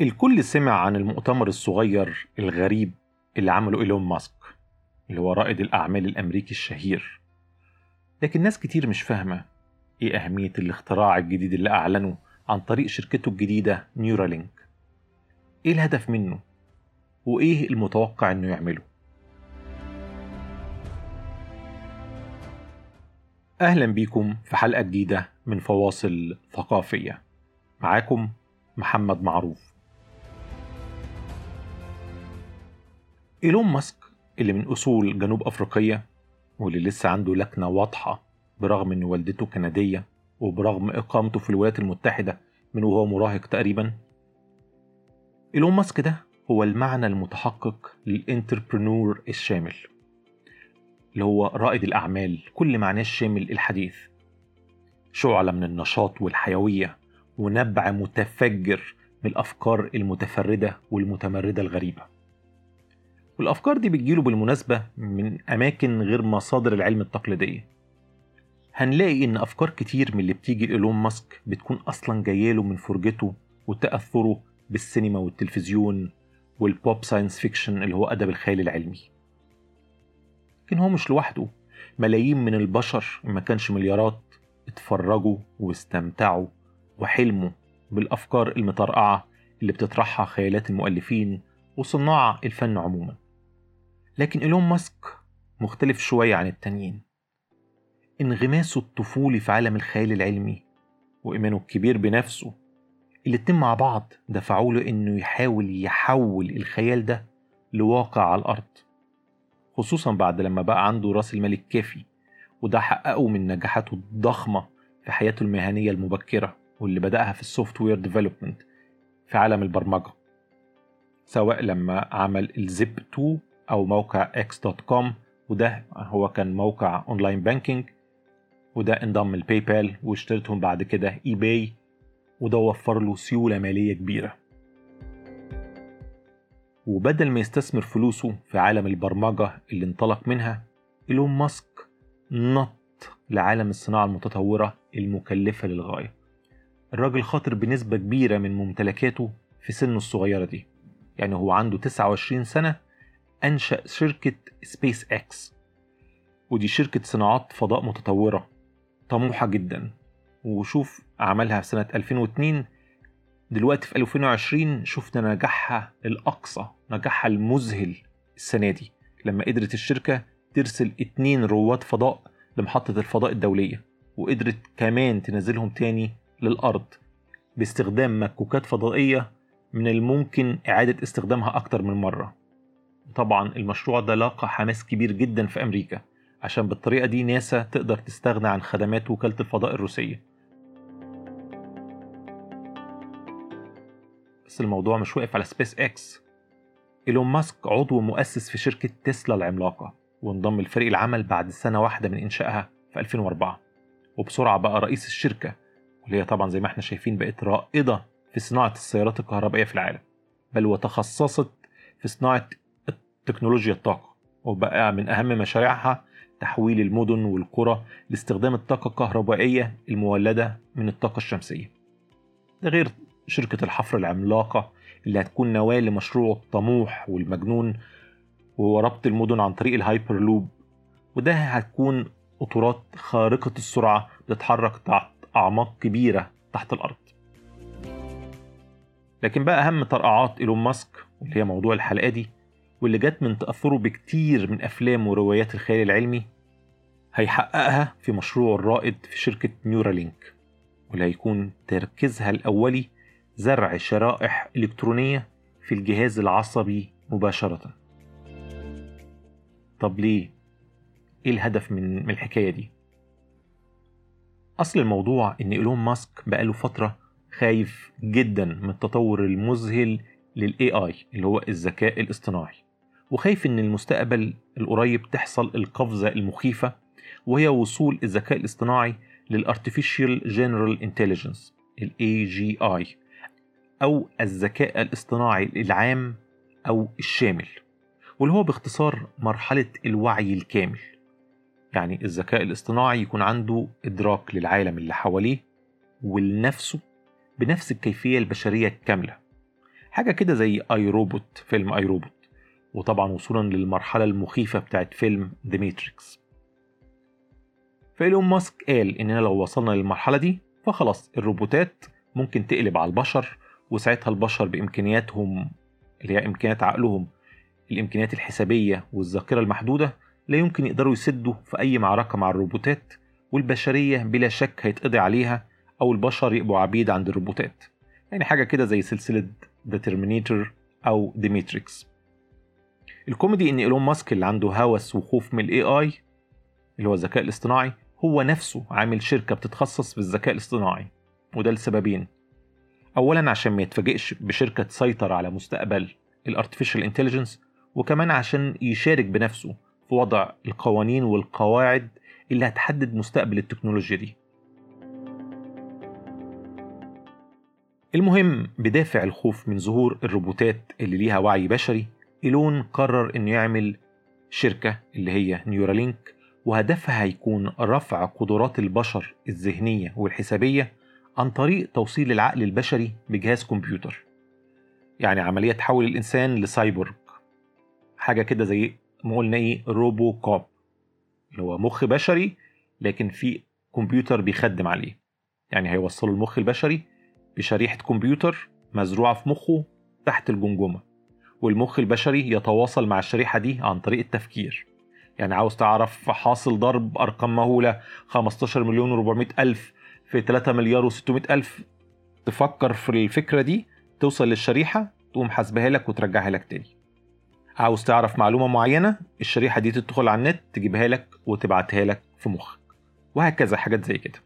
الكل سمع عن المؤتمر الصغير الغريب اللي عمله إيلون ماسك اللي هو رائد الأعمال الأمريكي الشهير. لكن ناس كتير مش فاهمة إيه أهمية الاختراع الجديد اللي أعلنه عن طريق شركته الجديدة نيورالينك إيه الهدف منه؟ وإيه المتوقع إنه يعمله؟ أهلا بيكم في حلقة جديدة من فواصل ثقافية. معاكم محمد معروف. إيلون ماسك اللي من أصول جنوب أفريقية واللي لسه عنده لكنة واضحة برغم إن والدته كندية وبرغم إقامته في الولايات المتحدة من وهو مراهق تقريبا. إيلون ماسك ده هو المعنى المتحقق للإنتربرنور الشامل اللي هو رائد الأعمال كل معناه الشامل الحديث. شعلة من النشاط والحيوية ونبع متفجر من الأفكار المتفردة والمتمردة الغريبة. والأفكار دي بتجيله بالمناسبة من أماكن غير مصادر العلم التقليدية. هنلاقي إن أفكار كتير من اللي بتيجي لإيلون ماسك بتكون أصلا جاياله من فرجته وتأثره بالسينما والتلفزيون وال pop science fiction اللي هو أدب الخيال العلمي. لكن هو مش لوحده. ملايين من البشر ما كانش مليارات اتفرجوا واستمتعوا وحلموا بالأفكار المطرقعة اللي بتطرحها خيالات المؤلفين وصناع الفن عموما. لكن إيلون ماسك مختلف شوية عن التانيين. انغماسه الطفولي في عالم الخيال العلمي وإيمانه الكبير بنفسه الاتنين مع بعض دفعوا له إنه يحاول يحول الخيال ده لواقع على الأرض. خصوصا بعد لما بقى عنده رأس المال الكافي وده حققه من نجاحاته الضخمة في حياته المهنية المبكرة واللي بدأها في ال software development في عالم البرمجة. سواء لما عمل ال Zip2 أو موقع x.com وده هو كان موقع online banking وده انضم ل PayPal واشتريتهم بعد كده eBay وده وفر له سيولة مالية كبيرة. وبدل ما يستثمر فلوسه في عالم البرمجة اللي انطلق منها إيلون ماسك نط لعالم الصناعة المتطورة المكلفة للغاية. الراجل خاطر بنسبة كبيرة من ممتلكاته في سنه الصغيرة دي. يعني هو عنده 29 سنة أنشأ شركة سبيس إكس ودي شركة صناعات فضاء متطورة طموحة جدا. وشوف عملها في سنة 2002 دلوقتي في 2020 شفنا نجاحها الأقصى نجاحها المذهل السنة دي لما قدرت الشركة ترسل اتنين رواد فضاء لمحطة الفضاء الدولية وقدرت كمان تنزلهم تاني للأرض باستخدام مكوكات فضائية من الممكن إعادة استخدامها أكتر من مرة. طبعا المشروع ده لاقى حماس كبير جدا في أمريكا عشان بالطريقة دي ناسا تقدر تستغنى عن خدمات وكالة الفضاء الروسية. بس الموضوع مش واقف على سبيس إكس. إيلون ماسك عضو مؤسس في شركة تسلا العملاقة وانضم لفريق العمل بعد سنة واحدة من إنشائها في 2004 وبسرعة بقى رئيس الشركة واللي هي طبعا زي ما إحنا شايفين بقت رائدة في صناعة السيارات الكهربائية في العالم. بل وتخصصت في صناعة تكنولوجيا الطاقة وبقى من أهم مشاريعها تحويل المدن والقرى لاستخدام الطاقة الكهربائية المولدة من الطاقة الشمسية. ده غير شركة الحفر العملاقة اللي هتكون نواة لمشروعه الطموح والمجنون وهو ربط المدن عن طريق الهايبر لوب وده هتكون قطورات خارقة السرعة بتتحرك تحت أعماق كبيرة تحت الأرض. لكن بقى أهم طرقعات إيلون ماسك واللي هي موضوع الحلقة دي واللي جت من تأثره بكتير من أفلام وروايات الخيال العلمي هيحققها في مشروعه الرائد في شركة Neuralink واللي هيكون تركيزها الأولي زرع شرائح إلكترونية في الجهاز العصبي مباشرة طب ليه؟ إيه الهدف من الحكاية دي؟ أصل الموضوع إن إيلون ماسك بقاله فترة خايف جدا من التطور المذهل للاي اي اللي هو الذكاء الاصطناعي وخايف إن المستقبل القريب تحصل القفزة المخيفة وهي وصول الذكاء الاصطناعي لل artificial general intelligence AGI أو الذكاء الاصطناعي العام أو الشامل. واللي هو باختصار مرحلة الوعي الكامل. يعني الذكاء الاصطناعي يكون عنده إدراك للعالم اللي حواليه ولنفسه بنفس الكيفية البشرية الكاملة. حاجة كده زي I, Robot فيلم I, Robot وطبعا وصولا للمرحلة المخيفة بتاعت فيلم The Matrix فإيلون ماسك قال إننا لو وصلنا للمرحلة دي فخلاص الروبوتات ممكن تقلب على البشر وساعتها البشر بإمكانياتهم اللي هي إمكانيات عقلهم الإمكانيات الحسابية والذاكرة المحدودة لا يمكن يقدروا يسدوا في أي معركة مع الروبوتات والبشرية بلا شك هيتقضي عليها أو البشر يبقوا عبيد عند الروبوتات. يعني حاجة كده زي سلسلة The Terminator أو The Matrix الكوميدي إن إيلون ماسك اللي عنده هوس وخوف من ال AI اللي هو الذكاء الاصطناعي هو نفسه عامل شركة بتتخصص في الذكاء الاصطناعي وده لسببين. أولا عشان ما يتفاجئش بشركة تسيطر على مستقبل ال artificial intelligence وكمان عشان يشارك بنفسه في وضع القوانين والقواعد اللي هتحدد مستقبل التكنولوجيا دي. المهم بدافع الخوف من ظهور الروبوتات اللي ليها وعي بشري إيلون قرر إنه يعمل شركة اللي هي Neuralink وهدفها هيكون رفع قدرات البشر الذهنية والحسابية عن طريق توصيل العقل البشري بجهاز كمبيوتر. يعني عملية تحول الإنسان لسايبورغ. حاجة كده زي ما قلنا إيه RoboCop اللي هو مخ بشري لكن في كمبيوتر بيخدم عليه. يعني هيوصلوا المخ البشري بشريحة كمبيوتر مزروعة في مخه تحت الجمجمة. والمخ البشري يتواصل مع الشريحة دي عن طريق التفكير. يعني عاوز تعرف حاصل ضرب أرقام مهولة 15 مليون و400 ألف في 3 مليار و600 ألف. تفكر في الفكرة دي توصل للشريحة تقوم حاسبها لك وترجعها لك تاني. عاوز تعرف معلومة معينة الشريحة دي تدخل على النت تجيبها لك وتبعتها لك في مخك. وهكذا حاجات زي كده.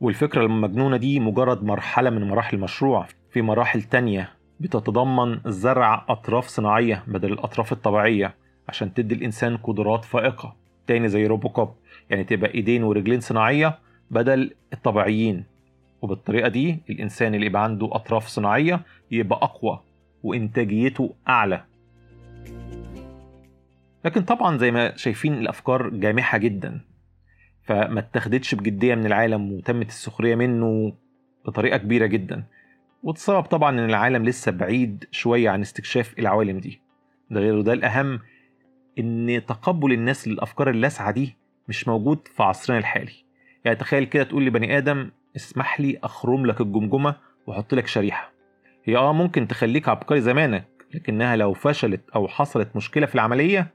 والفكرة المجنونة دي مجرد مرحلة من مراحل المشروع. في مراحل تانية بتتضمن زرع أطراف صناعية بدل الأطراف الطبيعية عشان تدي الإنسان قدرات فائقة. تاني زي روبوكوب يعني تبقى إيدين ورجلين صناعية بدل الطبيعيين. وبالطريقة دي الإنسان اللي يبقى عنده أطراف صناعية يبقى أقوى وإنتاجيته أعلى. لكن طبعا زي ما شايفين الأفكار جامحة جدا. فما اتخدتش بجدية من العالم وتمت السخرية منه بطريقة كبيرة جدا. والسبب طبعا إن العالم لسه بعيد شوية عن استكشاف العوالم دي. ده غير ده الأهم إن تقبل الناس للأفكار اللاسعة دي مش موجود في عصرنا الحالي. يعني تخيل كده تقول لبني آدم اسمح لي أخرم لك الجمجمة وأحط لك شريحة. هي آه ممكن تخليك عبقري زمانك لكنها لو فشلت أو حصلت مشكلة في العملية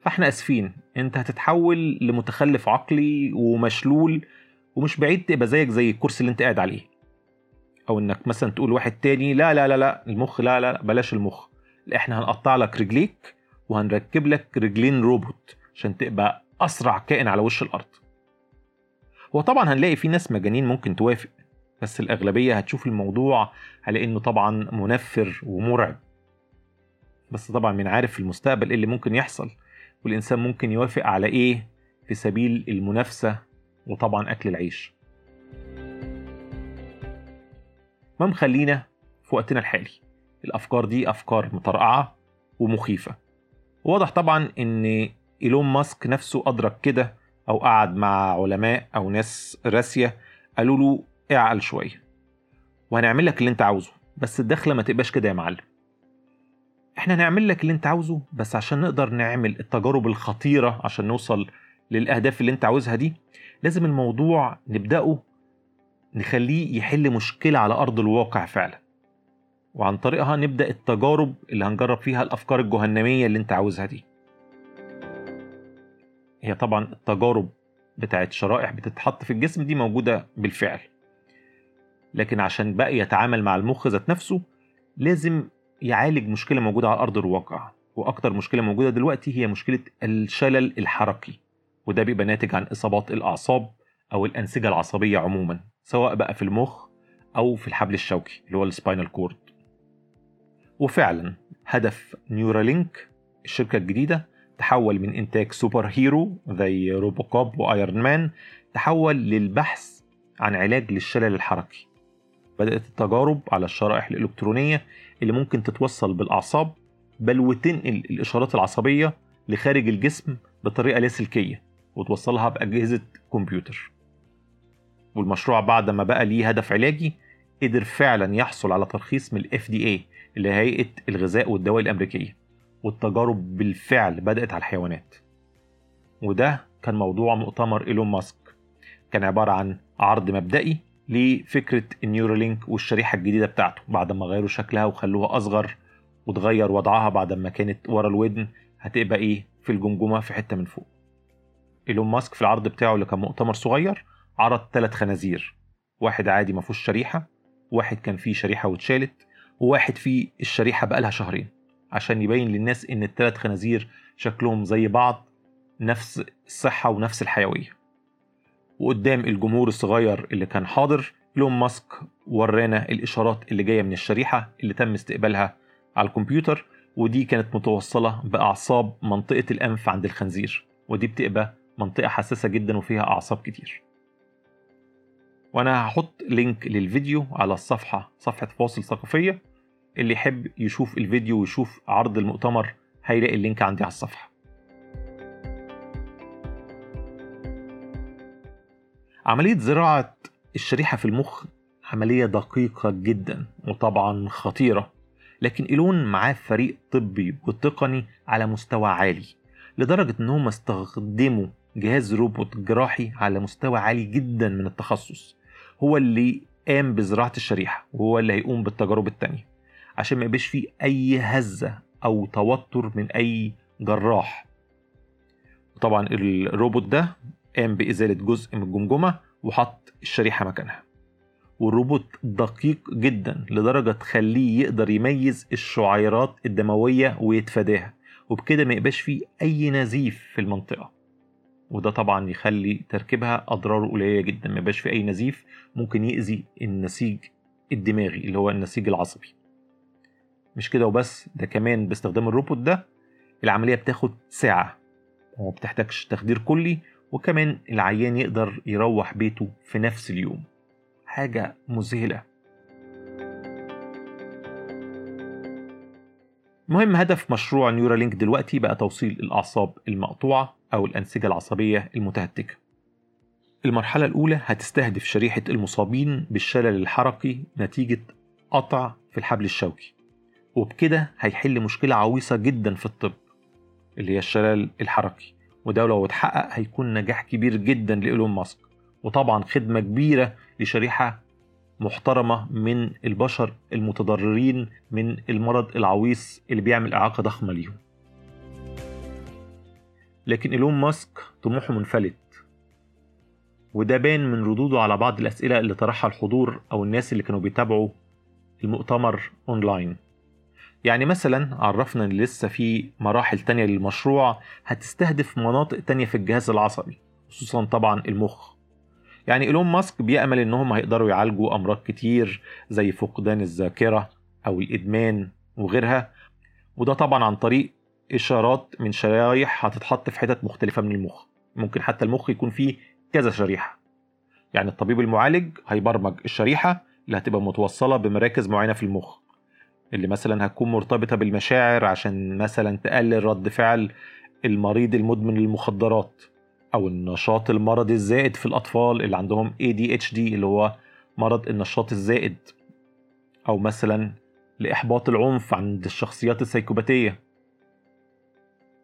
فإحنا آسفين. أنت هتتحول لمتخلف عقلي ومشلول ومش بعيد تبقى زيك زي الكرسي اللي أنت قاعد عليه. أو إنك مثلا تقول واحد تاني لا لا لا لا المخ لا لا, لا بلاش المخ. إحنا هنقطع لك رجليك وهنركب لك رجلين روبوت عشان تبقى أسرع كائن على وش الأرض. هو طبعا هنلاقي في ناس مجانين ممكن توافق بس الأغلبية هتشوف الموضوع على إنه طبعا منفر ومرعب. بس طبعا من عارف في المستقبل إيه اللي ممكن يحصل والإنسان ممكن يوافق على إيه في سبيل المنافسة وطبعا أكل العيش. ما مخلينا في وقتنا الحالي. الأفكار دي أفكار مطرقعة ومخيفة. واضح طبعا إن إيلون ماسك نفسه أدرك كده أو قعد مع علماء أو ناس راسية قالوا له اعقل شوية. وهنعمل لك اللي أنت عاوزه بس الدخلة ما تبقاش كده يا معلم. إحنا نعمل لك اللي أنت عاوزه بس عشان نقدر نعمل التجارب الخطيرة عشان نوصل للأهداف اللي أنت عاوزها دي لازم الموضوع نبدأه نخليه يحل مشكلة على أرض الواقع فعلا. وعن طريقها نبدأ التجارب اللي هنجرب فيها الأفكار الجهنمية اللي أنت عاوزها دي. هي طبعا التجارب بتاعت شرائح بتتحط في الجسم دي موجودة بالفعل. لكن عشان بقى يتعامل مع المخ ذات نفسه لازم يعالج مشكلة موجودة على أرض الواقع. وأكتر مشكلة موجودة دلوقتي هي مشكلة الشلل الحركي. وده بيبقى ناتج عن إصابات الأعصاب أو الأنسجة العصبية عموما. سواء بقى في المخ أو في الحبل الشوكي اللي هو ال spinal cord وفعلا هدف Neuralink الشركة الجديدة تحول من إنتاج super hero زي RoboCop و Iron Man تحول للبحث عن علاج للشلل الحركي. بدأت التجارب على الشرائح الإلكترونية اللي ممكن تتوصل بالأعصاب بل وتنقل الإشارات العصبية لخارج الجسم بطريقة لاسلكية وتوصلها بأجهزة كمبيوتر. والمشروع بعد ما بقى ليه هدف علاجي قدر فعلا يحصل على ترخيص من ال FDA اللي هي هيئه الغذاء والدواء الأمريكية والتجارب بالفعل بدأت على الحيوانات. وده كان موضوع مؤتمر إيلون ماسك. كان عبارة عن عرض مبدئي لفكرة ال Neuralink والشريحة الجديدة بتاعته بعد ما غيروا شكلها وخلوها أصغر وتغير وضعها بعد ما كانت ورا الودن هتبقى إيه؟ في الجمجمة في حتة من فوق. إيلون ماسك في العرض بتاعه اللي كان مؤتمر صغير عرض ثلاث خنازير. واحد عادي ما فيهوش شريحة واحد كان فيه شريحة واتشالت وواحد فيه الشريحة بقالها شهرين. عشان يبين للناس إن الثلاث خنازير شكلهم زي بعض نفس الصحة ونفس الحيوية. وقدام الجمهور الصغير اللي كان حاضر إيلون ماسك ورانا الإشارات اللي جاية من الشريحة اللي تم استقبالها على الكمبيوتر ودي كانت متوصلة بأعصاب منطقة الأنف عند الخنزير. ودي بتبقى منطقة حساسة جدا وفيها أعصاب كتير. وأنا هحط link للفيديو على الصفحة صفحة فاصل ثقافية. اللي يحب يشوف الفيديو ويشوف عرض المؤتمر هيلاقي ال link عندي على الصفحة. عملية زراعة الشريحة في المخ عملية دقيقة جدا وطبعا خطيرة لكن إيلون معاه فريق طبي وتقني على مستوى عالي لدرجة إنهم استخدموا جهاز روبوت جراحي على مستوى عالي جدا من التخصص. هو اللي قام بزراعة الشريحة وهو اللي هيقوم بالتجارب التانية. عشان ما يبقاش فيه أي هزة أو توتر من أي جراح. طبعا الروبوت ده قام بإزالة جزء من الجمجمة وحط الشريحة مكانها. والروبوت دقيق جدا لدرجة تخليه يقدر يميز الشعيرات الدموية ويتفاداها. وبكده ما يبقاش فيه أي نزيف في المنطقة. وده طبعا يخلي تركيبها أضراره قليلة جدا ما يبقاش فيه أي نزيف ممكن يأذي النسيج الدماغي اللي هو النسيج العصبي. مش كده وبس ده كمان باستخدام الروبوت ده العملية بتاخد ساعة وما بتحتاجش تخدير كلي وكمان العيان يقدر يروح بيته في نفس اليوم. حاجة مذهلة. المهم هدف مشروع نيورالينك دلوقتي بقى توصيل الأعصاب المقطوعة. أو الأنسجة العصبية المتهتكة. المرحلة الأولى هتستهدف شريحة المصابين بالشلل الحركي نتيجة قطع في الحبل الشوكي وبكده هيحل مشكلة عويصة جدا في الطب اللي هي الشلل الحركي وده لو اتحقق هيكون نجاح كبير جدا لإيلون ماسك وطبعا خدمة كبيرة لشريحة محترمة من البشر المتضررين من المرض العويص اللي بيعمل إعاقة ضخمة ليهم. لكن إيلون ماسك طموحه منفلت وده بان من ردوده على بعض الأسئلة اللي طرحها الحضور أو الناس اللي كانوا بيتابعوا المؤتمر أونلاين. يعني مثلا عرفنا إن لسه في مراحل تانية للمشروع هتستهدف مناطق تانية في الجهاز العصبي خصوصا طبعا المخ. يعني إيلون ماسك بيأمل إنهم هيقدروا يعالجوا أمراض كتير زي فقدان الذاكرة أو الإدمان وغيرها وده طبعا عن طريق إشارات من شرايح هتتحط في حتت مختلفة من المخ. ممكن حتى المخ يكون فيه كذا شريحة. يعني الطبيب المعالج هيبرمج الشريحة اللي هتبقى متوصلة بمراكز معينة في المخ. اللي مثلا هتكون مرتبطة بالمشاعر عشان مثلا تقلل رد فعل المريض المدمن للمخدرات أو النشاط المرضي الزائد في الأطفال اللي عندهم ADHD اللي هو مرض النشاط الزائد أو مثلا لإحباط العنف عند الشخصيات السيكوباتية.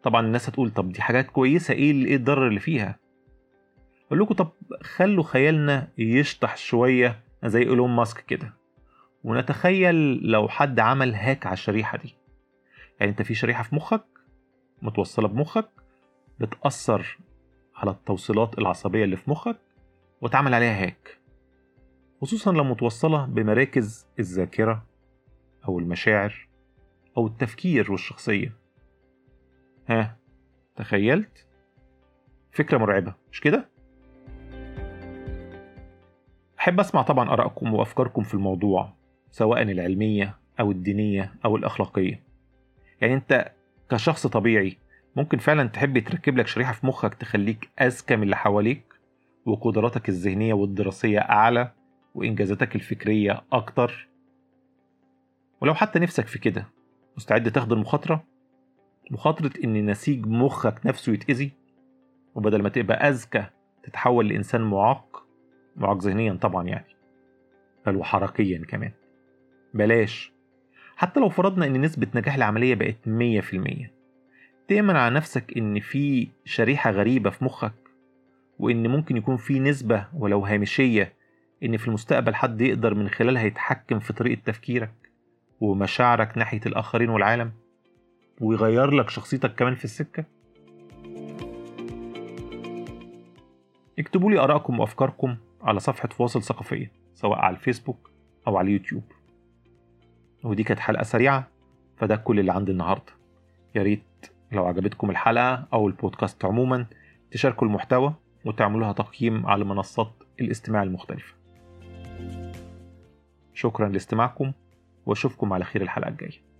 طبعا الناس هتقول طب دي حاجات كويسة إيه إيه الضرر اللي فيها؟ أقول لكم طب خلوا خيالنا يشطح شوية زي إيلون ماسك كده. ونتخيل لو حد عمل هاك على الشريحة دي. يعني أنت في شريحة في مخك متوصلة بمخك بتأثر على التوصيلات العصبية اللي في مخك وتعمل عليها هاك. خصوصا لو متوصلة بمراكز الذاكرة أو المشاعر أو التفكير والشخصية. ها تخيلت؟ فكرة مرعبة مش كده؟ أحب أسمع طبعا آرائكم وأفكاركم في الموضوع سواء العلمية أو الدينية أو الأخلاقية يعني أنت كشخص طبيعي ممكن فعلا تحب تركب لك شريحة في مخك تخليك أذكى من اللي حواليك وقدراتك الذهنية والدراسية أعلى وإنجازاتك الفكرية أكتر ولو حتى نفسك في كده مستعد تاخد المخاطرة مخاطرة إن نسيج مخك نفسه يتأذي وبدل ما تبقى أذكى تتحول لإنسان معاق معاق ذهنيا طبعا يعني بل وحركيا كمان. بلاش. حتى لو فرضنا إن نسبة نجاح العملية بقت 100% تأمن على نفسك إن في شريحة غريبة في مخك وإن ممكن يكون في نسبة ولو هامشية إن في المستقبل حد يقدر من خلالها يتحكم في طريقة تفكيرك ومشاعرك ناحية الآخرين والعالم. ويغير لك شخصيتك كمان في السكة؟ اكتبوا لي آرائكم وأفكاركم على صفحة فواصل ثقافية سواء على الفيسبوك أو على اليوتيوب. ودي كانت حلقة سريعة فده كل اللي عندي النهاردة. يا ريت لو عجبتكم الحلقة أو البودكاست عموما تشاركوا المحتوى وتعملوها تقييم على منصات الاستماع المختلفة. شكرا لاستماعكم وأشوفكم على خير الحلقة الجاية.